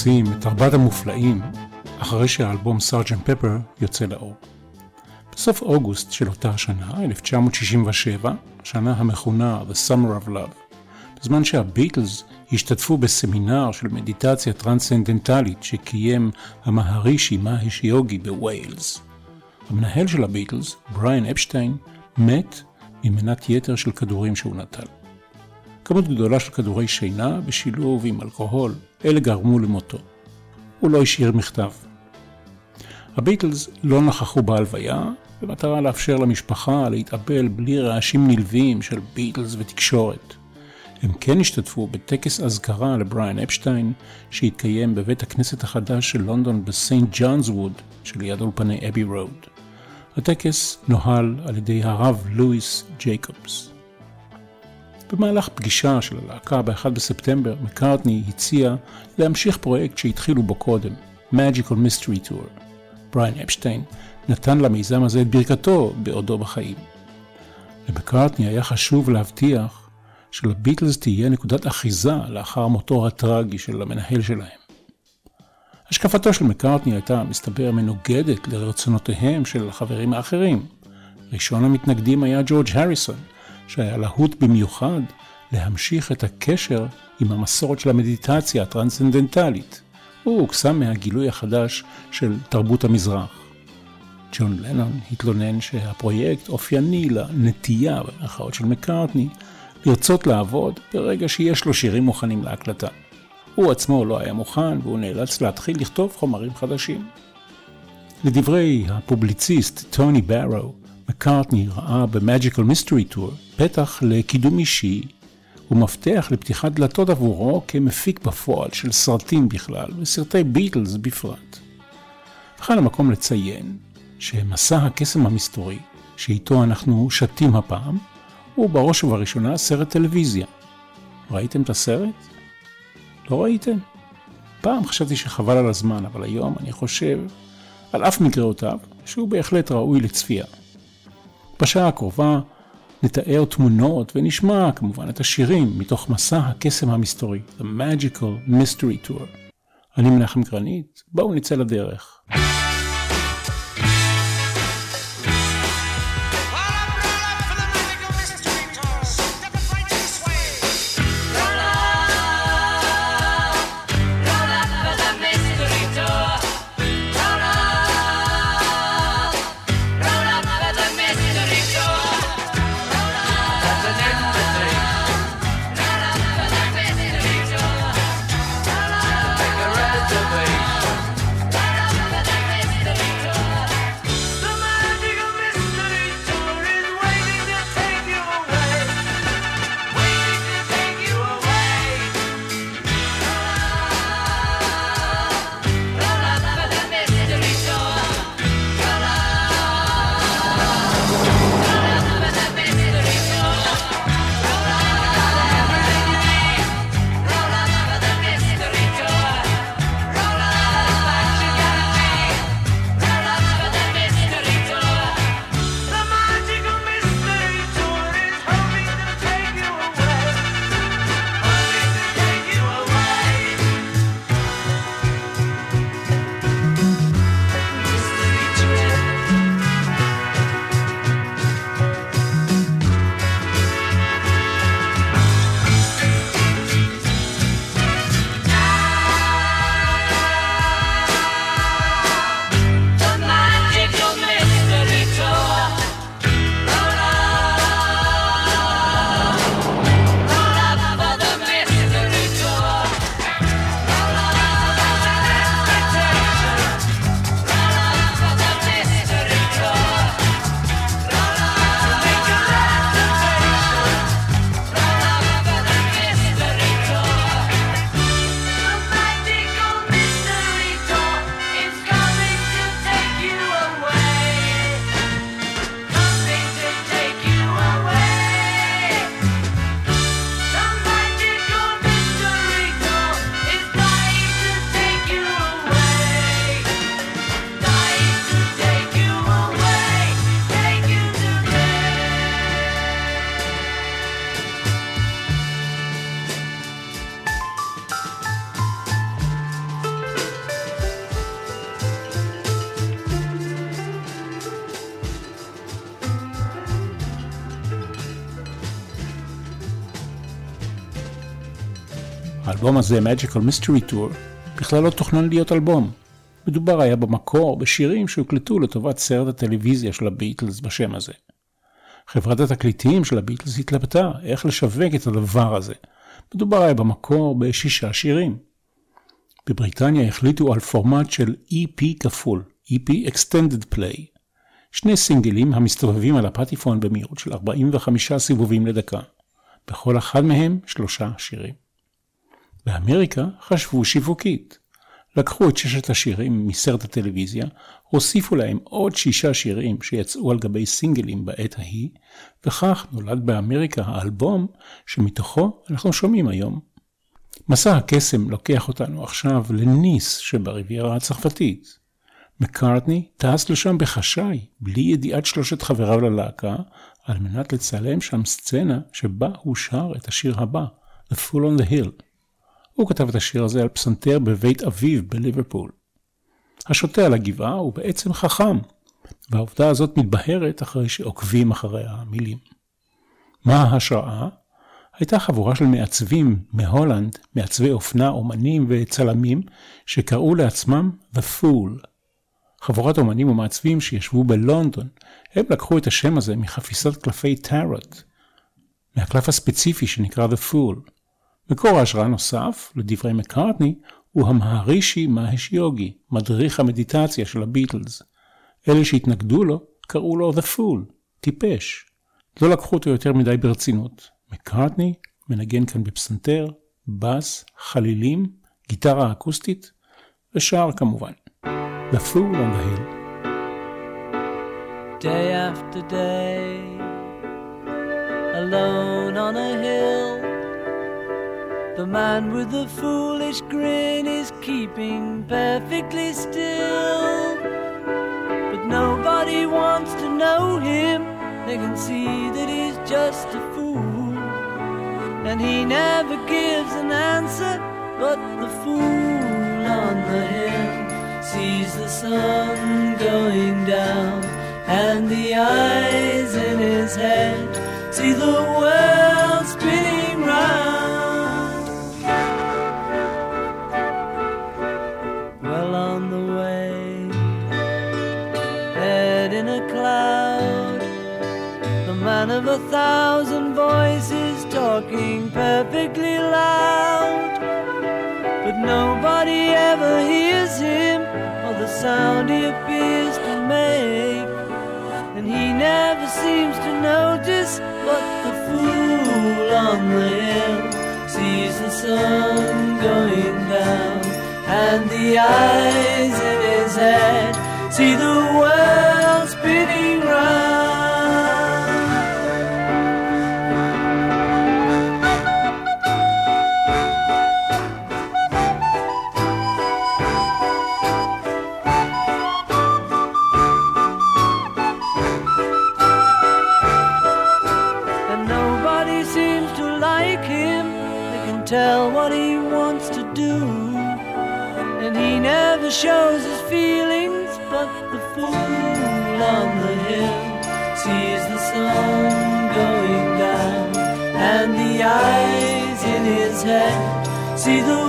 תופסים את ארבעת המופלאים אחרי שהאלבום סארג'נט פפר יוצא לאור? בסוף אוגוסט של אותה השנה, 1967, שנה המכונה The Summer of Love, בזמן שהביטלס השתתפו בסמינר של מדיטציה טרנסצנדנטלית שקיים המהרישי מהש יוגי בוויילס. המנהל של הביטלס, בריאן אפשטיין, מת ממנת יתר של כדורים שהוא נטל. כמות גדולה של כדורי שינה בשילוב עם אלכוהול, אלה גרמו למותו. הוא לא השאיר מכתב. הביטלס לא נכחו בהלוויה, במטרה לאפשר למשפחה להתאבל בלי רעשים נלווים של ביטלס ותקשורת. הם כן השתתפו בטקס אזכרה לבריאן אפשטיין, שהתקיים בבית הכנסת החדש של לונדון בסיינט ג'ונס ווד, שליד אולפני אבי רוד. הטקס נוהל על ידי הרב לואיס ג'ייקובס. במהלך פגישה של הלהקה ב-1 בספטמבר, מקארטני הציע להמשיך פרויקט שהתחילו בו קודם, Magical Mystery Tour. בריין אפשטיין נתן למיזם הזה את ברכתו בעודו בחיים. למקארטני היה חשוב להבטיח שלביטלס תהיה נקודת אחיזה לאחר מותו הטרגי של המנהל שלהם. השקפתו של מקארטני הייתה, מסתבר, מנוגדת לרצונותיהם של החברים האחרים. ראשון המתנגדים היה ג'ורג' הריסון, שהיה להוט במיוחד להמשיך את הקשר עם המסורת של המדיטציה הטרנסצנדנטלית. הוא הוקסם מהגילוי החדש של תרבות המזרח. ג'ון לנון התלונן שהפרויקט אופייני לנטייה, במרכאות של מקארטני, לרצות לעבוד ברגע שיש לו שירים מוכנים להקלטה. הוא עצמו לא היה מוכן והוא נאלץ להתחיל לכתוב חומרים חדשים. לדברי הפובליציסט טוני ברו, מקארטני ראה ב-Magical Mystery Tour פתח לקידום אישי ומפתח לפתיחת דלתות עבורו כמפיק בפועל של סרטים בכלל וסרטי ביטלס בפרט. וכאן המקום לציין שמסע הקסם המסתורי שאיתו אנחנו שתים הפעם הוא בראש ובראשונה סרט טלוויזיה. ראיתם את הסרט? לא ראיתם? פעם חשבתי שחבל על הזמן, אבל היום אני חושב, על אף מקראותיו, שהוא בהחלט ראוי לצפייה. בשעה הקרובה נתאר תמונות ונשמע כמובן את השירים מתוך מסע הקסם המסתורי, The Magical Mystery Tour. אני מנחם גרנית, בואו נצא לדרך. האלבום הזה, Magical Mystery Tour, בכלל לא תוכנן להיות אלבום. מדובר היה במקור בשירים שהוקלטו לטובת סרט הטלוויזיה של הביטלס בשם הזה. חברת התקליטים של הביטלס התלבטה איך לשווק את הדבר הזה. מדובר היה במקור בשישה שירים. בבריטניה החליטו על פורמט של EP כפול, EP Extended Play. שני סינגלים המסתובבים על הפטיפון במהירות של 45 סיבובים לדקה. בכל אחד מהם שלושה שירים. באמריקה חשבו שיווקית. לקחו את ששת השירים מסרט הטלוויזיה, הוסיפו להם עוד שישה שירים שיצאו על גבי סינגלים בעת ההיא, וכך נולד באמריקה האלבום שמתוכו אנחנו שומעים היום. מסע הקסם לוקח אותנו עכשיו לניס שבריביירה הצרפתית. מקארטני טס לשם בחשאי, בלי ידיעת שלושת חבריו ללהקה, על מנת לצלם שם סצנה שבה הוא שר את השיר הבא, The Full on the Hill. הוא כתב את השיר הזה על פסנתר בבית אביו בליברפול. השוטה על הגבעה הוא בעצם חכם, והעובדה הזאת מתבהרת אחרי שעוקבים אחרי המילים. מה ההשראה? הייתה חבורה של מעצבים מהולנד, מעצבי אופנה, אומנים וצלמים, שקראו לעצמם The Fool. חבורת אומנים ומעצבים שישבו בלונדון, הם לקחו את השם הזה מחפיסת קלפי טארוט, מהקלף הספציפי שנקרא The Fool. מקור ההשראה נוסף, לדברי מקארטני, הוא המהרישי מהש יוגי, מדריך המדיטציה של הביטלס. אלה שהתנגדו לו, קראו לו The Fool, טיפש. לא לקחו אותו יותר מדי ברצינות. מקארטני מנגן כאן בפסנתר, בס, חלילים, גיטרה אקוסטית, ושער כמובן. The Fool on the Hill. Day after day, alone on a hill The man with the foolish grin is keeping perfectly still. But nobody wants to know him, they can see that he's just a fool. And he never gives an answer, but the fool on the hill sees the sun going down, and the eyes in his head see the world a thousand voices talking perfectly loud. But nobody ever hears him or the sound he appears to make. And he never seems to notice what the fool on the hill sees the sun going down. And the eyes in his head see the world sido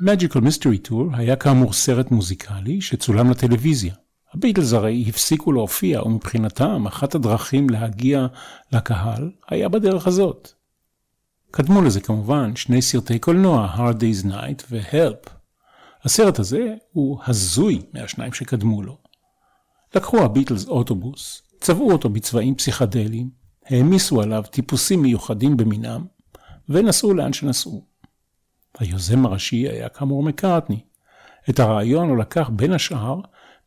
Magical Mystery Tour היה כאמור סרט מוזיקלי שצולם לטלוויזיה. הביטלס הרי הפסיקו להופיע, ומבחינתם אחת הדרכים להגיע לקהל היה בדרך הזאת. קדמו לזה כמובן שני סרטי קולנוע, Hard Day's Night ו-Help. הסרט הזה הוא הזוי מהשניים שקדמו לו. לקחו הביטלס אוטובוס, צבעו אותו בצבעים פסיכדליים, העמיסו עליו טיפוסים מיוחדים במינם, ונסעו לאן שנסעו. היוזם הראשי היה כאמור מקארטני. את הרעיון הוא לקח בין השאר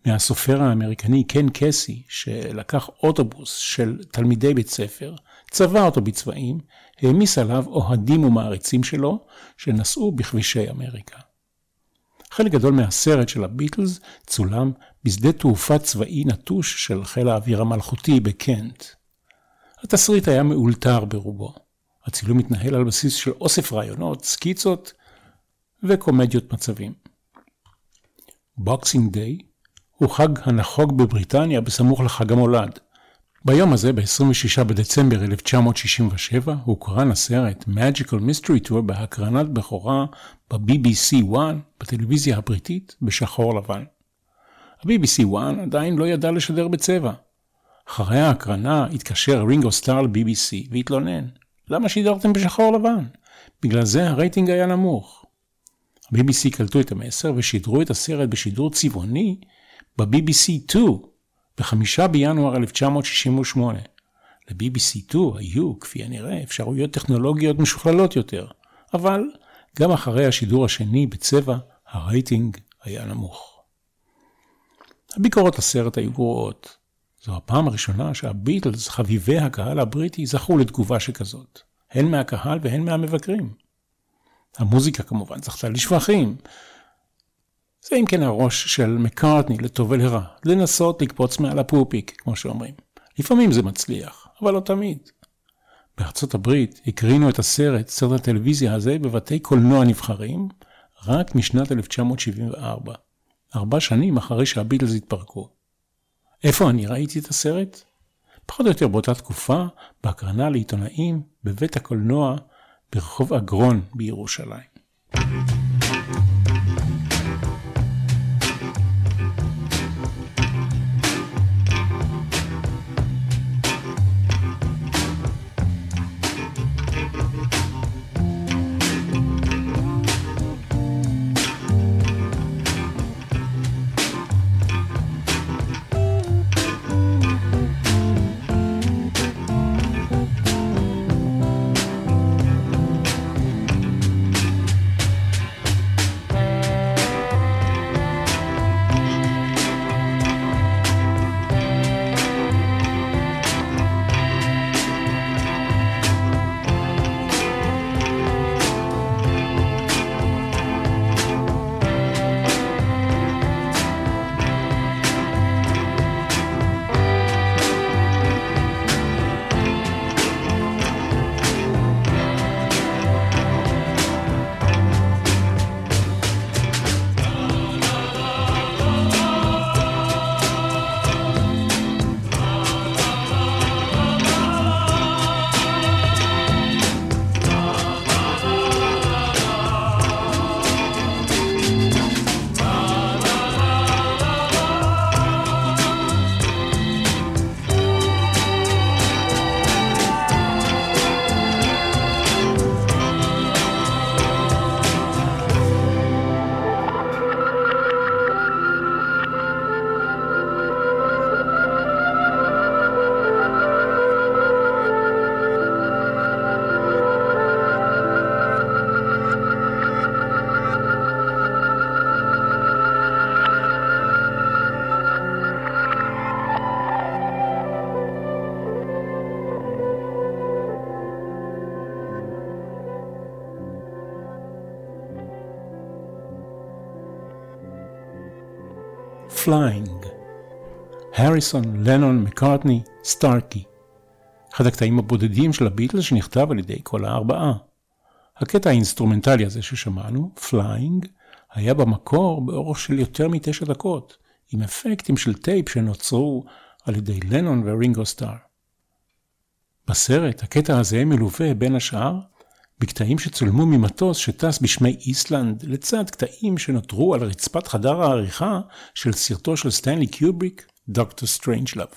מהסופר האמריקני קן קסי, שלקח אוטובוס של תלמידי בית ספר, צבע אותו בצבעים, העמיס עליו אוהדים ומעריצים שלו, שנסעו בכבישי אמריקה. חלק גדול מהסרט של הביטלס צולם בשדה תעופה צבאי נטוש של חיל האוויר המלכותי בקנט. התסריט היה מאולתר ברובו. הצילום מתנהל על בסיס של אוסף רעיונות, סקיצות וקומדיות מצבים. Boxing Day הוא חג הנחוג בבריטניה בסמוך לחג המולד. ביום הזה, ב-26 בדצמבר 1967, הוקרן הסרט Magical Mystery Tour בהקרנת בכורה ב-BBC 1 בטלוויזיה הבריטית בשחור לבן. ה-BBC 1 עדיין לא ידע לשדר בצבע. אחרי ההקרנה התקשר רינגו סטאר ל-BBC והתלונן. למה שידרתם בשחור לבן? בגלל זה הרייטינג היה נמוך. ה-BBC קלטו את המסר ושידרו את הסרט בשידור צבעוני ב-BBC 2 ב-5 בינואר 1968. ל-BBC 2 היו, כפי הנראה, אפשרויות טכנולוגיות משוכללות יותר, אבל גם אחרי השידור השני בצבע, הרייטינג היה נמוך. הביקורות לסרט היו גרועות. זו הפעם הראשונה שהביטלס, חביבי הקהל הבריטי, זכו לתגובה שכזאת, הן מהקהל והן מהמבקרים. המוזיקה כמובן זכתה לשבחים. זה אם כן הראש של מקארטני לטוב ולרע, לנסות לקפוץ מעל הפופיק, כמו שאומרים. לפעמים זה מצליח, אבל לא תמיד. בארצות הברית הקרינו את הסרט, סרט הטלוויזיה הזה, בבתי קולנוע נבחרים, רק משנת 1974, ארבע שנים אחרי שהביטלס התפרקו. איפה אני ראיתי את הסרט? פחות או יותר באותה תקופה, בהקרנה לעיתונאים בבית הקולנוע ברחוב אגרון בירושלים. Flying. הריסון, לנון, מקארטני, סטארקי. אחד הקטעים הבודדים של הביטלס שנכתב על ידי כל הארבעה. הקטע האינסטרומנטלי הזה ששמענו, Flying, היה במקור באורך של יותר מתשע דקות, עם אפקטים של טייפ שנוצרו על ידי לנון ורינגו סטאר. בסרט הקטע הזה מלווה בין השאר בקטעים שצולמו ממטוס שטס בשמי איסלנד, לצד קטעים שנותרו על רצפת חדר העריכה של סרטו של סטנלי קיובריק, דוקטור סטרנג'לאב.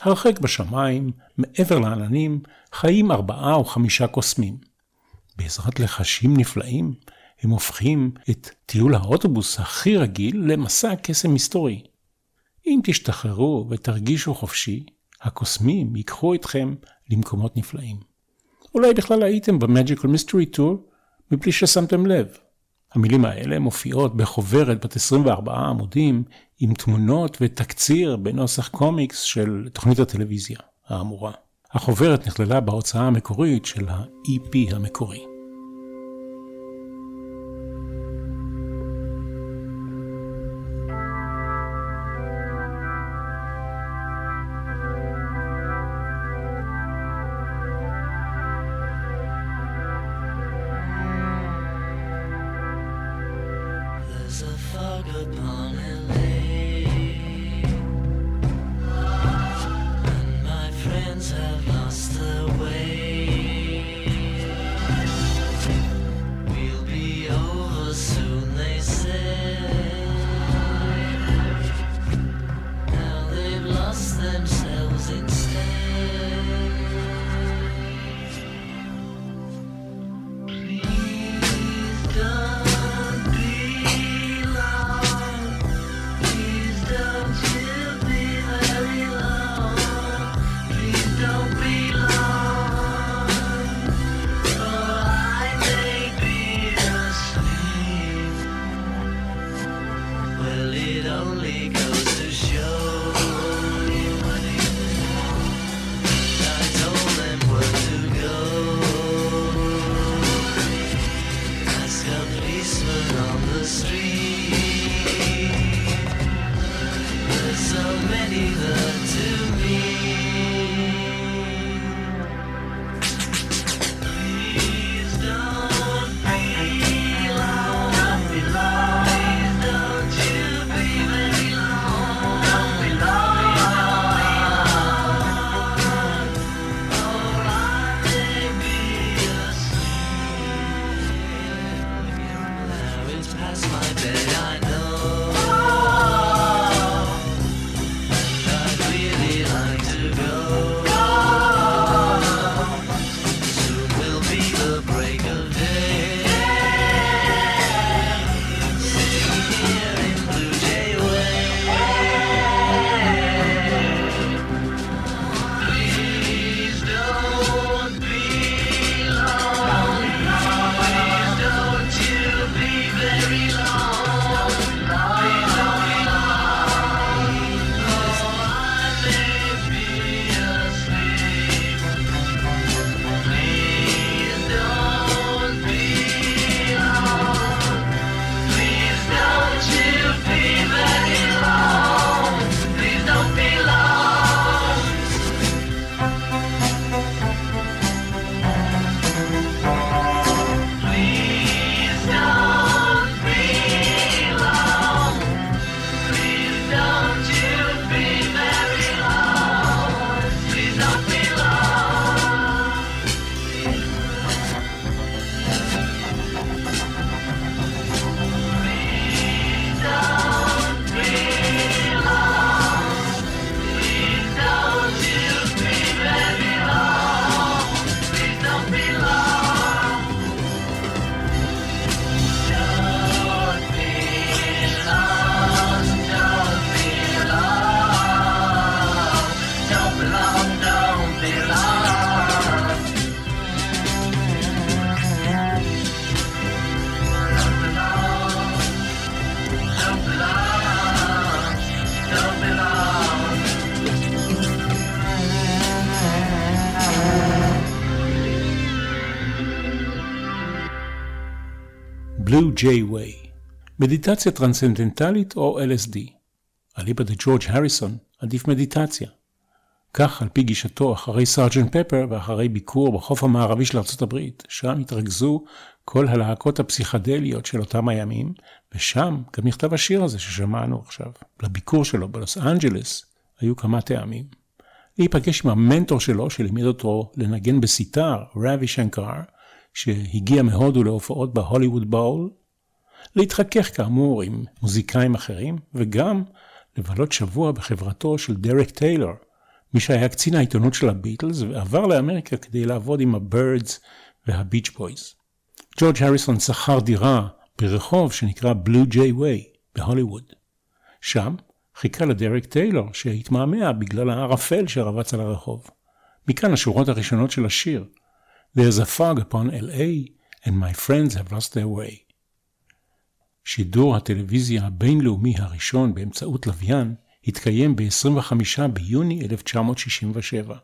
הרחק בשמיים, מעבר לעננים, חיים ארבעה או חמישה קוסמים. בעזרת לחשים נפלאים, הם הופכים את טיול האוטובוס הכי רגיל למסע קסם היסטורי. אם תשתחררו ותרגישו חופשי, הקוסמים ייקחו אתכם למקומות נפלאים. אולי בכלל הייתם ב Magical Mystery Tour מבלי ששמתם לב. המילים האלה מופיעות בחוברת בת 24 עמודים עם תמונות ותקציר בנוסח קומיקס של תוכנית הטלוויזיה האמורה. החוברת נכללה בהוצאה המקורית של ה-EP המקורי. מדיטציה טרנסצנדנטלית או LSD. אליבא דה ג'ורג' הריסון עדיף מדיטציה. כך על פי גישתו אחרי סארג'נט פפר ואחרי ביקור בחוף המערבי של ארצות הברית, שם התרכזו כל הלהקות הפסיכדליות של אותם הימים, ושם גם נכתב השיר הזה ששמענו עכשיו. לביקור שלו בלוס אנג'לס היו כמה טעמים. להיפגש עם המנטור שלו שלימד אותו לנגן בסיטאר, ראווי שנקר, שהגיע מהודו להופעות בהוליווד באול, להתחכך כאמור עם מוזיקאים אחרים, וגם לבלות שבוע בחברתו של דרק טיילור, מי שהיה קצין העיתונות של הביטלס ועבר לאמריקה כדי לעבוד עם הבירדס והביץ' בויז. ג'ורג' הריסון שכר דירה ברחוב שנקרא בלו ג'יי ווי בהוליווד. שם חיכה לדרק טיילור שהתמהמה בגלל הערפל שרבץ על הרחוב. מכאן השורות הראשונות של השיר There's a fog upon LA and my friends have lost their way. שידור הטלוויזיה הבינלאומי הראשון באמצעות לוויין התקיים ב-25 ביוני 1967.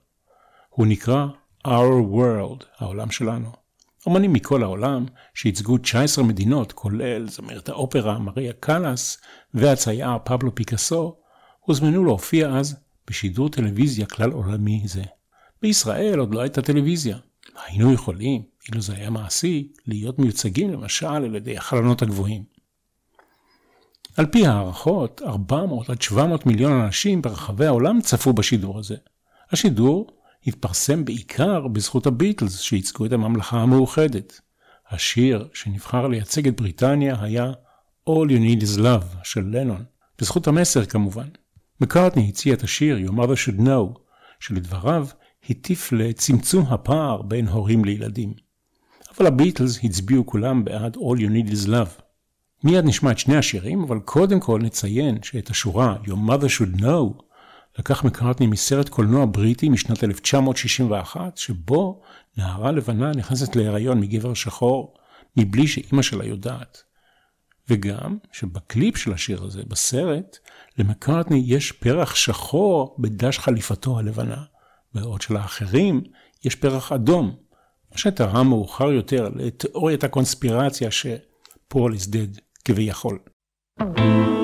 הוא נקרא Our World, העולם שלנו. אמנים מכל העולם, שייצגו 19 מדינות, כולל זמרת האופרה מריה קאלאס והצייר פבלו פיקאסו, הוזמנו להופיע אז בשידור טלוויזיה כלל עולמי זה. בישראל עוד לא הייתה טלוויזיה. היינו יכולים, אילו זה היה מעשי, להיות מיוצגים למשל על ידי החלונות הגבוהים. על פי הערכות, 400 עד 700 מיליון אנשים ברחבי העולם צפו בשידור הזה. השידור התפרסם בעיקר בזכות הביטלס שייצגו את הממלכה המאוחדת. השיר שנבחר לייצג את בריטניה היה All You Need Is Love של לנון, בזכות המסר כמובן. מקארטני הציע את השיר Your Mother Should Know, שלדבריו הטיף לצמצום הפער בין הורים לילדים. אבל הביטלס הצביעו כולם בעד All You Need Is Love. מיד נשמע את שני השירים, אבל קודם כל נציין שאת השורה Your Mother Should Know לקח מקארטני מסרט קולנוע בריטי משנת 1961, שבו נערה לבנה נכנסת להיריון מגבר שחור, מבלי שאימא שלה יודעת. וגם שבקליפ של השיר הזה, בסרט, למקארטני יש פרח שחור בדש חליפתו הלבנה, בעוד שלאחרים יש פרח אדום, מה שתרם מאוחר יותר לתיאוריית הקונספירציה שפול is dead כביכול. nothing you can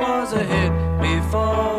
make that can't be made.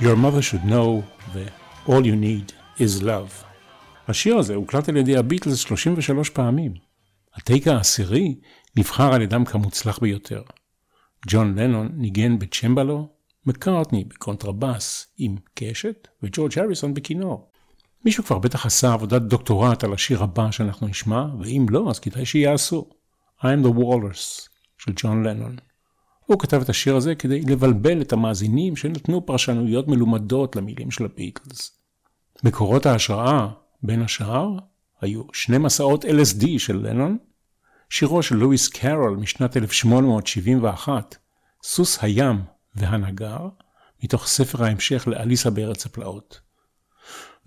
Your mother should know ו-all you need is love. השיר הזה הוקלט על ידי הביטלס 33 פעמים. ה take העשירי נבחר על ידם כמוצלח ביותר. ג'ון לנון ניגן בצ'מבלו, מקארטני בקונטרבאס עם קשת וג'ורג' הריסון בכינור. מישהו כבר בטח עשה עבודת דוקטורט על השיר הבא שאנחנו נשמע, ואם לא, אז כדאי שיעשו. I am the Walrus של ג'ון לנון. הוא כתב את השיר הזה כדי לבלבל את המאזינים שנתנו פרשנויות מלומדות למילים של הביטלס. מקורות ההשראה, בין השאר, היו שני מסעות LSD של לנון, שירו של לואיס קארול משנת 1871, סוס הים והנגר, מתוך ספר ההמשך לאליסה בארץ הפלאות.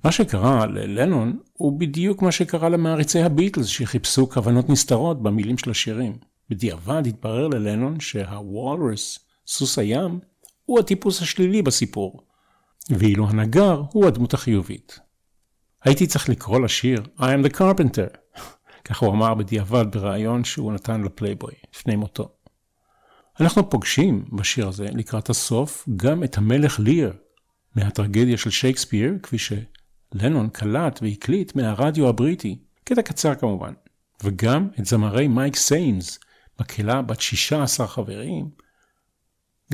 מה שקרה ללנון הוא בדיוק מה שקרה למעריצי הביטלס שחיפשו כוונות נסתרות במילים של השירים. בדיעבד התברר ללנון שהוולרס, סוס הים, הוא הטיפוס השלילי בסיפור, ואילו הנגר הוא הדמות החיובית. הייתי צריך לקרוא לשיר I am the carpenter, כך הוא אמר בדיעבד בריאיון שהוא נתן לפלייבוי לפני מותו. אנחנו פוגשים בשיר הזה לקראת הסוף גם את המלך ליר מהטרגדיה של שייקספיר, כפי שלנון קלט והקליט מהרדיו הבריטי, קטע קצר כמובן, וגם את זמרי מייק סאמס, מקהלה בת 16 חברים,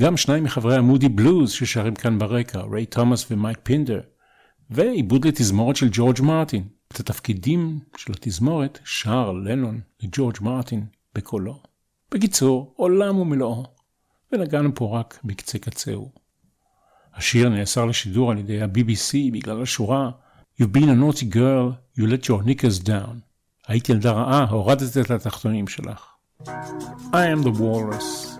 גם שניים מחברי המודי בלוז ששרים כאן ברקע, ריי תומאס ומייק פינדר, ועיבוד לתזמורת של ג'ורג' מרטין. את התפקידים של התזמורת שר לנון לג'ורג' מרטין בקולו. בקיצור, עולם ומלואו, ונגענו פה רק בקצה קצהו. השיר נאסר לשידור על ידי ה-BBC בגלל השורה You've been a naughty girl, you let your knickers down. היית ילדה רעה, הורדת את התחתונים שלך. I am the walrus.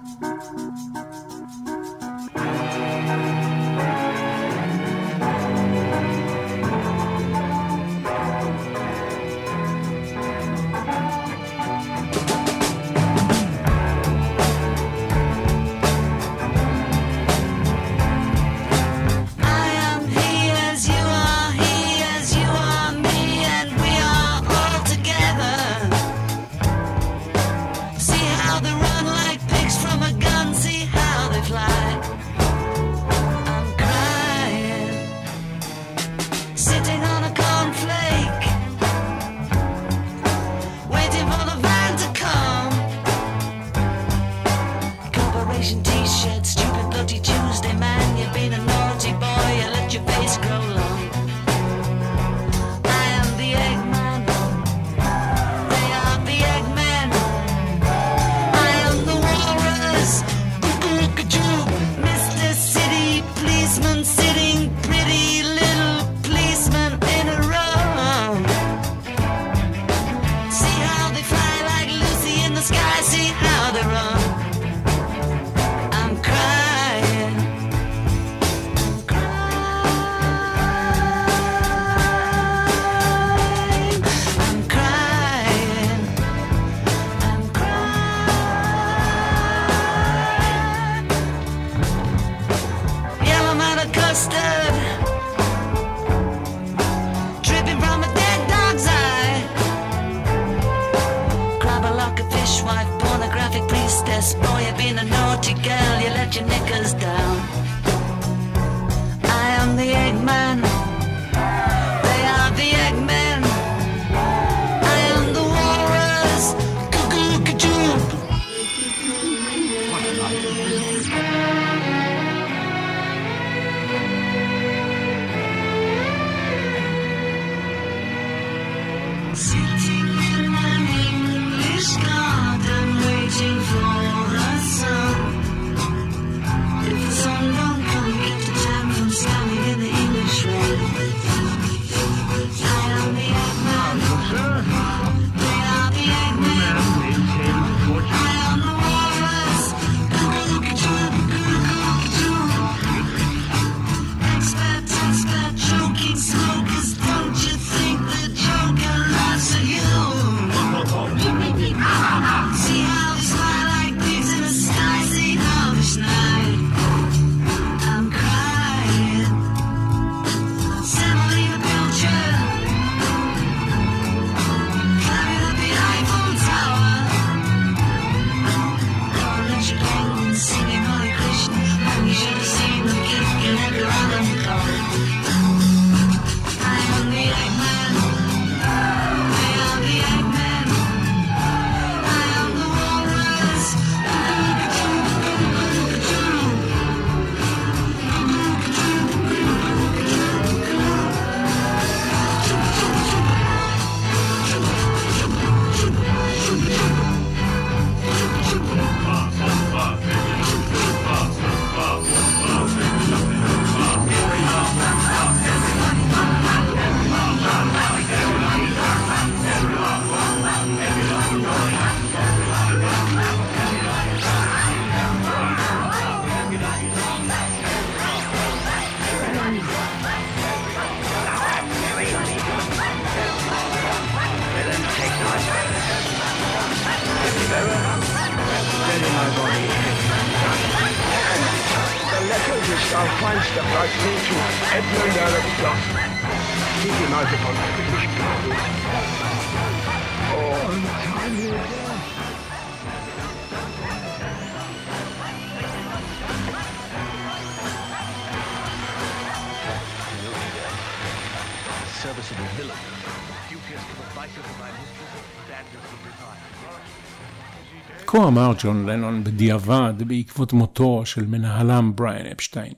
כה אמר ג'ון לנון בדיעבד בעקבות מותו של מנהלם בריאן אפשטיין.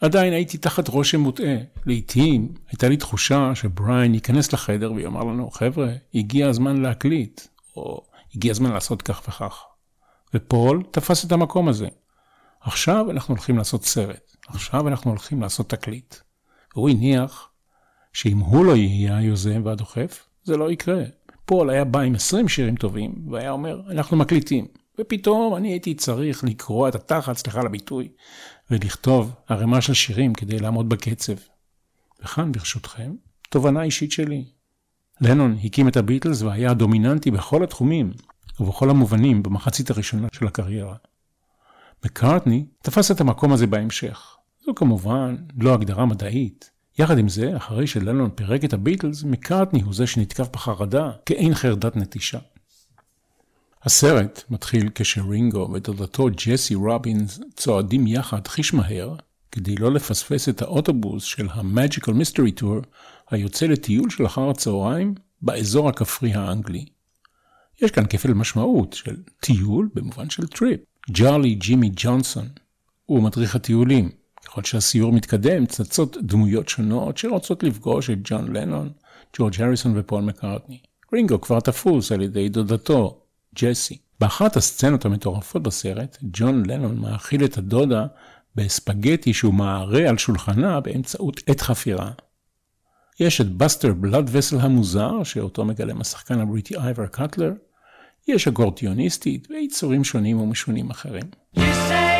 עדיין הייתי תחת רושם מוטעה. לעתים הייתה לי תחושה שבריאן ייכנס לחדר ויאמר לנו, חבר'ה, הגיע הזמן להקליט, או הגיע הזמן לעשות כך וכך. ופול תפס את המקום הזה. עכשיו אנחנו הולכים לעשות סרט. עכשיו אנחנו הולכים לעשות תקליט. והוא הניח שאם הוא לא יהיה היוזם והדוחף, זה לא יקרה. פול היה בא עם 20 שירים טובים, והיה אומר, אנחנו מקליטים. ופתאום אני הייתי צריך לקרוע את התחת, סליחה על הביטוי, ולכתוב ערימה של שירים כדי לעמוד בקצב. וכאן, ברשותכם, תובנה אישית שלי. לנון הקים את הביטלס והיה הדומיננטי בכל התחומים ובכל המובנים במחצית הראשונה של הקריירה. מקארטני תפס את המקום הזה בהמשך. זו כמובן לא הגדרה מדעית. יחד עם זה, אחרי שלנון פירק את הביטלס, מקארטני הוא זה שנתקף בחרדה כאין חרדת נטישה. הסרט מתחיל כשרינגו ודודתו ג'סי רובינס צועדים יחד חיש מהר כדי לא לפספס את האוטובוס של ה-Magical Mystery Tour היוצא לטיול של אחר הצהריים באזור הכפרי האנגלי. יש כאן כפל משמעות של טיול במובן של trip. ג'ולי ג'ימי ג'ונסון הוא מדריך הטיולים. ככל שהסיור מתקדם, צצות דמויות שונות שרוצות לפגוש את ג'ון לנון, ג'ורג' הריסון ופול מקארטני. רינגו כבר תפוס על ידי דודתו, ג'סי. באחת הסצנות המטורפות בסרט, ג'ון לנון מאכיל את הדודה בספגטי שהוא מערה על שולחנה באמצעות את חפירה. יש את בסטר בלאד וסל המוזר, שאותו מגלם השחקן הבריטי אייבר קאטלר, יש אקורדיוניסטית ויצורים שונים ומשונים אחרים. You say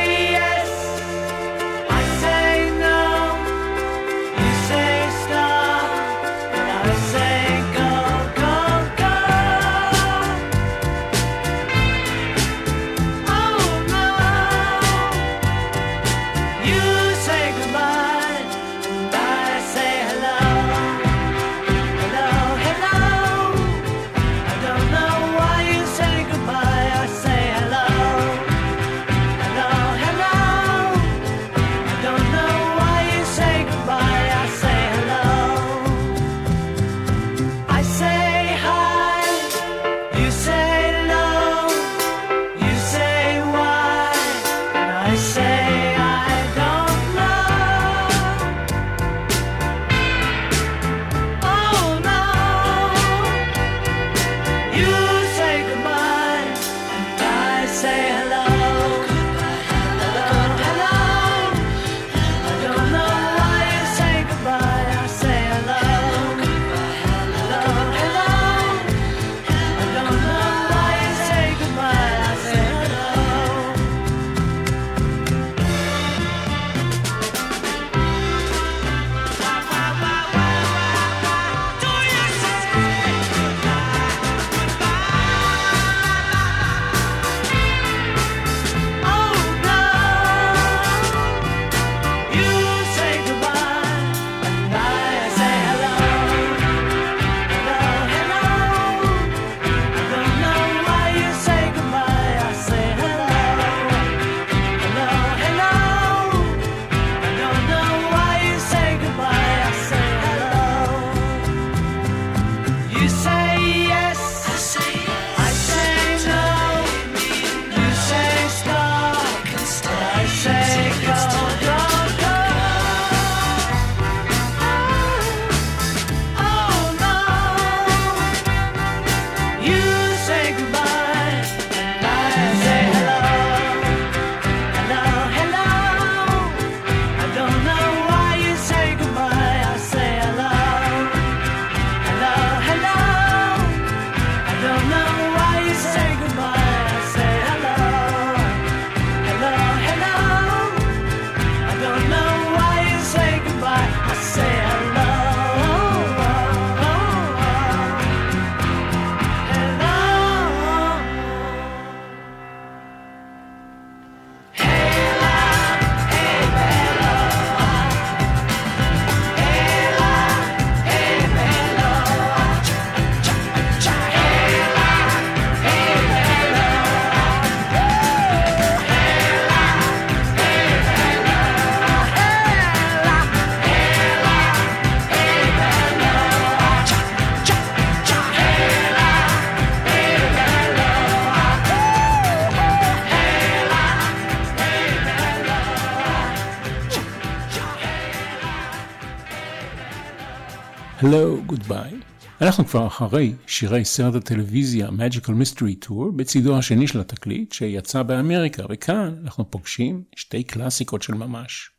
אנחנו כבר אחרי שירי סרט הטלוויזיה Magical Mystery Tour בצידו השני של התקליט שיצא באמריקה, וכאן אנחנו פוגשים שתי קלאסיקות של ממש.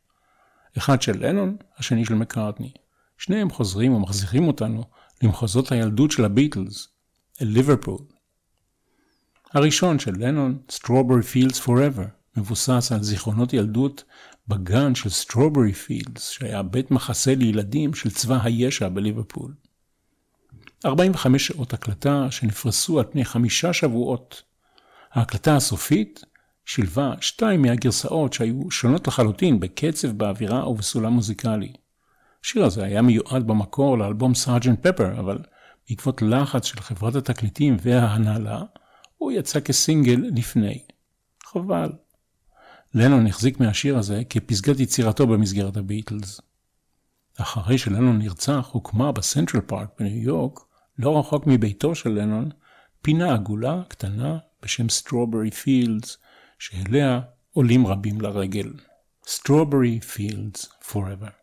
אחד של לנון, השני של מקארטני. שניהם חוזרים ומחזירים אותנו למחוזות הילדות של הביטלס, אל ליברפול. הראשון של לנון, Strawberry Fields Forever, מבוסס על זיכרונות ילדות בגן של סטרוברי פילדס, שהיה בית מחסה לילדים של צבא הישע בליברפול. 45 שעות הקלטה שנפרסו על פני חמישה שבועות. ההקלטה הסופית שילבה שתיים מהגרסאות שהיו שונות לחלוטין בקצב, באווירה ובסולם מוזיקלי. השיר הזה היה מיועד במקור לאלבום סארג'נט פפר, אבל בעקבות לחץ של חברת התקליטים וההנהלה, הוא יצא כסינגל לפני. חבל. לנון החזיק מהשיר הזה כפסגת יצירתו במסגרת הביטלס. אחרי שלנון נרצח, הוקמה בסנטרל פארק בניו יורק, לא רחוק מביתו של לנון, פינה עגולה קטנה בשם סטרוברי פילדס, שאליה עולים רבים לרגל. Strawberry Fields Forever.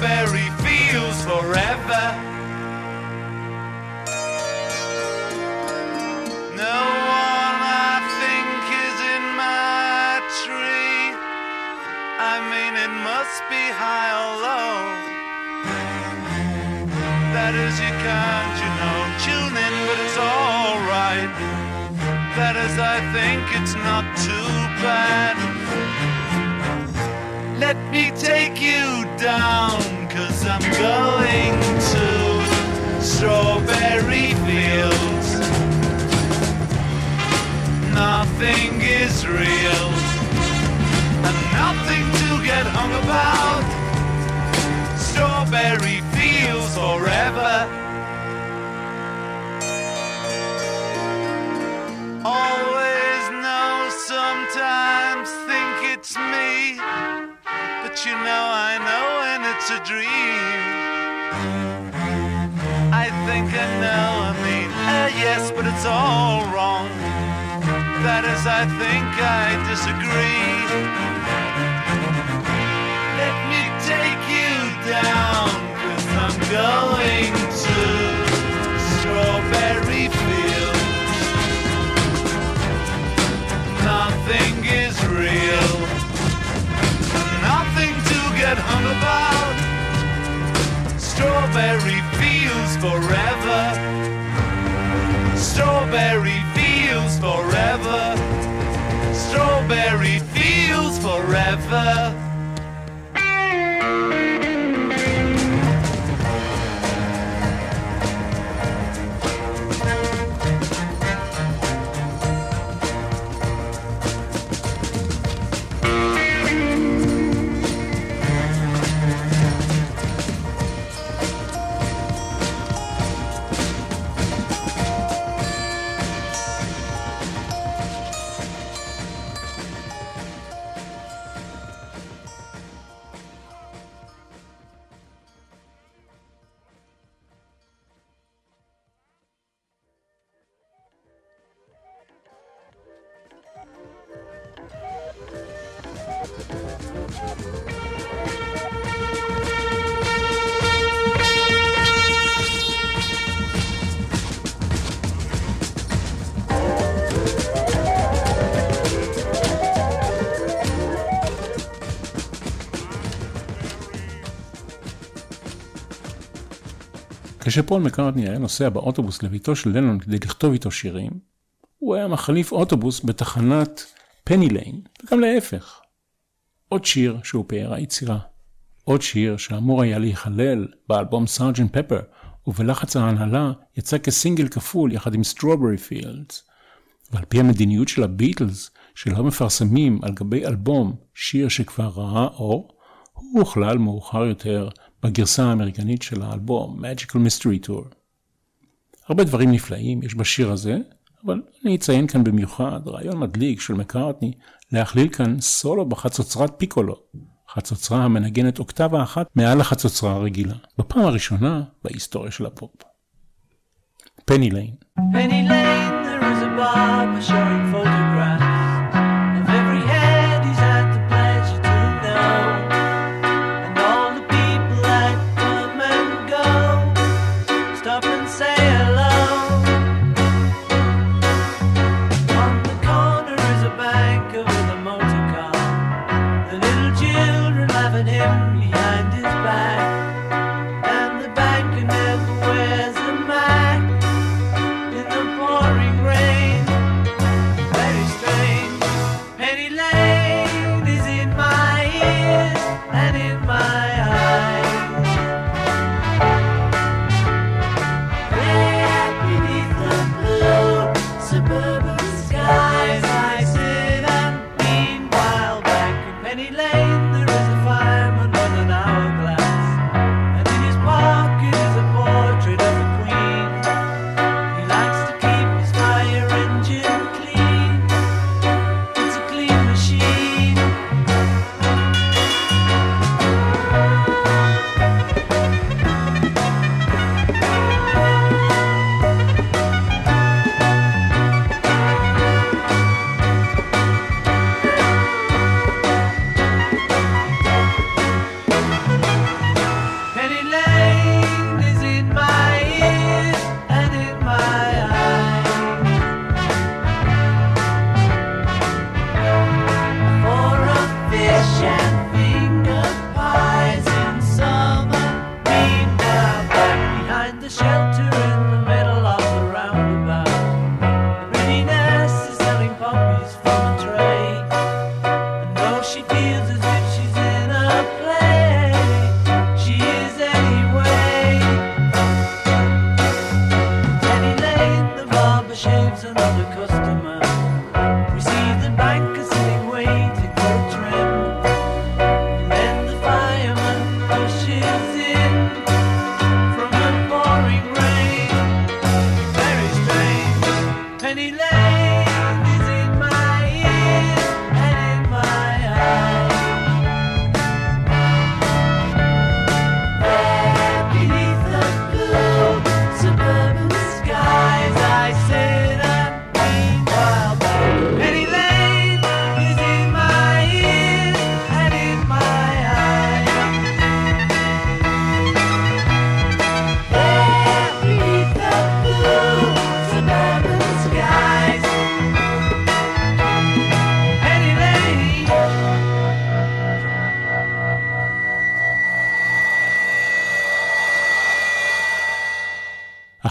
Strawberry fields forever. No one I think is in my tree. I mean, it must be high or low. That is, you can't, you know, tune in, but it's alright. That is, I think it's not too bad. Let me take you down, cause I'm going to strawberry fields. Nothing is real, and nothing to get hung about. Strawberry fields forever. Always You know, I know when it's a dream. I think I know, I mean, uh, yes, but it's all wrong. That is, I think I disagree. Let me take you down, cause I'm going to Strawberry Fields. Nothing is real, about. Strawberry fields forever. Strawberry fields forever. Strawberry fields forever. כשפול מקארטני היה נוסע באוטובוס לביתו של לנון כדי לכתוב איתו שירים, הוא היה מחליף אוטובוס בתחנת פני ליין, וגם להפך. עוד שיר שהוא פאר היצירה. עוד שיר שאמור היה להיכלל באלבום סארג'נט פפר, ובלחץ ההנהלה יצא כסינגל כפול יחד עם סטרוברי פילדס. ועל פי המדיניות של הביטלס, שלא מפרסמים על גבי אלבום שיר שכבר ראה אור, הוא הוכלל מאוחר יותר בגרסה האמריקנית של האלבום Magical Mystery Tour. הרבה דברים נפלאים יש בשיר הזה, אבל אני אציין כאן במיוחד רעיון מדליק של מקארטני להכליל כאן סולו בחצוצרת פיקולו, חצוצרה המנגנת אוקטבה אחת מעל החצוצרה הרגילה, בפעם הראשונה בהיסטוריה של הפופ. פני ליין Penny Lane, there is a barber showing photographs shelter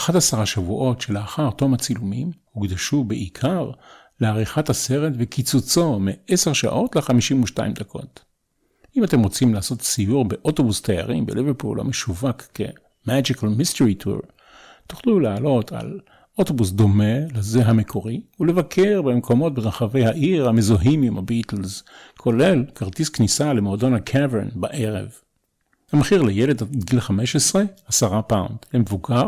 11 השבועות שלאחר תום הצילומים הוקדשו בעיקר לעריכת הסרט וקיצוצו מ-10 שעות ל-52 דקות. אם אתם רוצים לעשות סיור באוטובוס תיירים בלב הפעולה משווק כ-Magical Mystery Tour, תוכלו לעלות על אוטובוס דומה לזה המקורי ולבקר במקומות ברחבי העיר המזוהים עם הביטלס, כולל כרטיס כניסה למועדון הקאברן בערב. המחיר לילד עד גיל 15, 10 פאונד, למבוגר,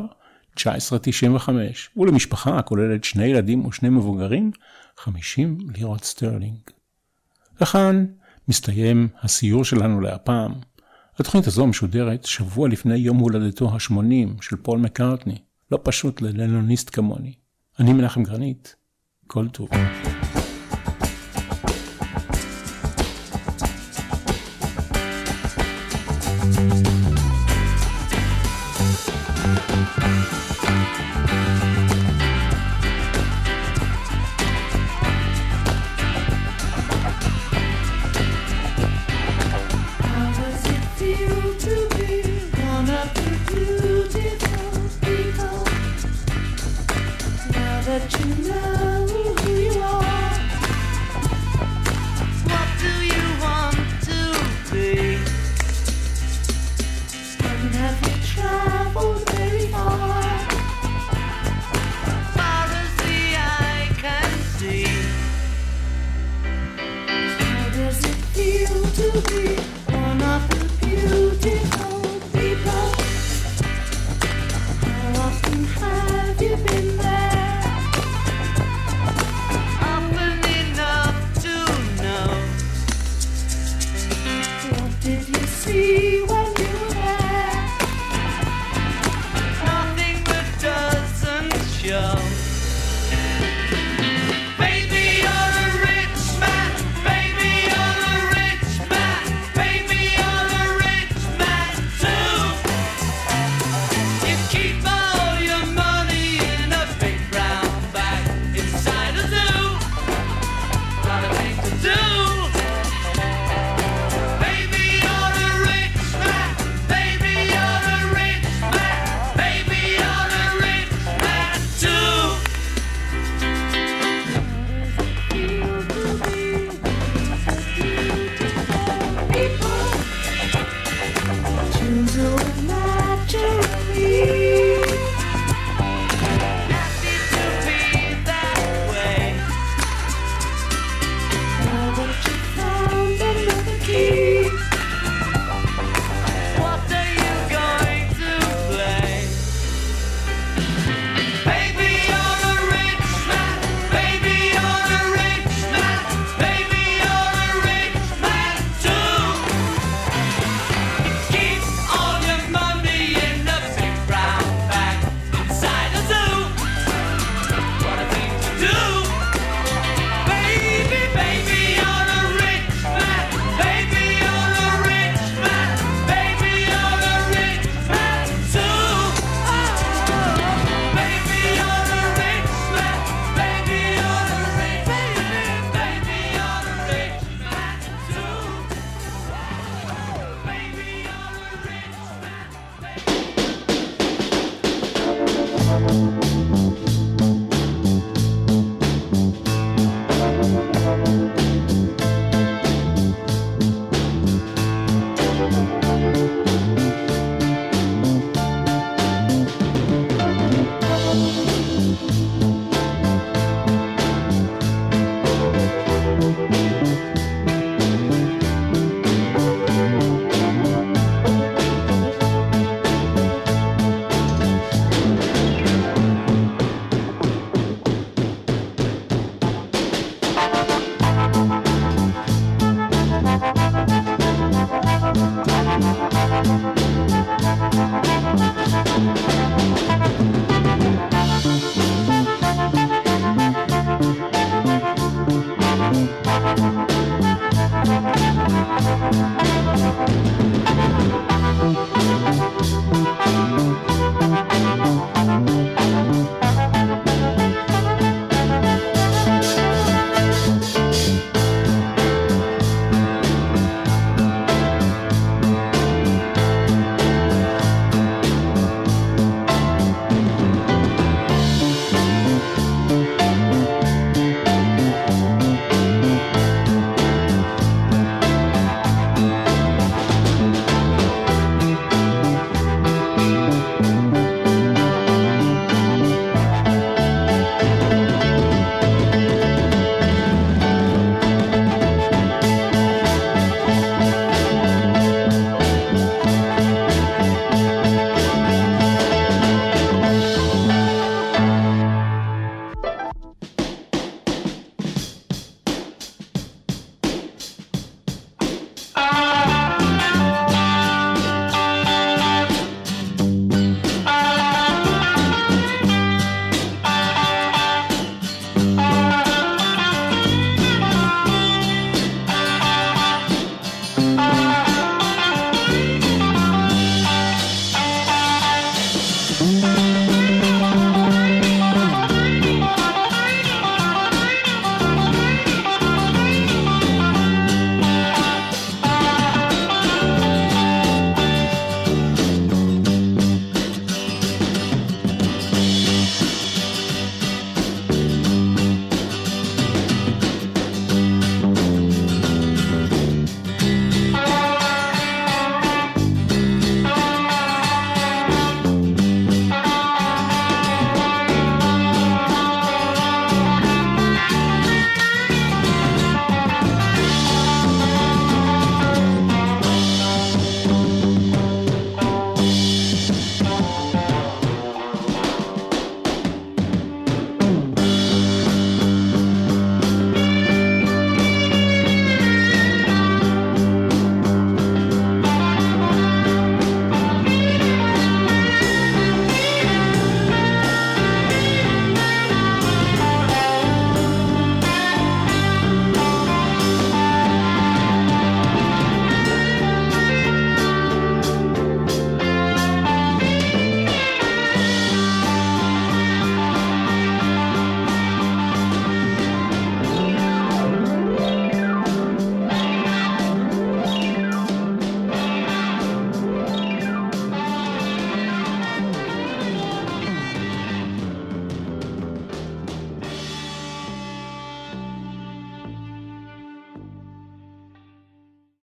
1995, ולמשפחה הכוללת שני ילדים ושני מבוגרים, 50 לירות סטרלינג. וכאן מסתיים הסיור שלנו להפעם. התוכנית הזו משודרת שבוע לפני יום הולדתו ה-80 של פול מקארטני, לא פשוט ללנוניסט כמוני. אני מנחם גרנית, כל טוב.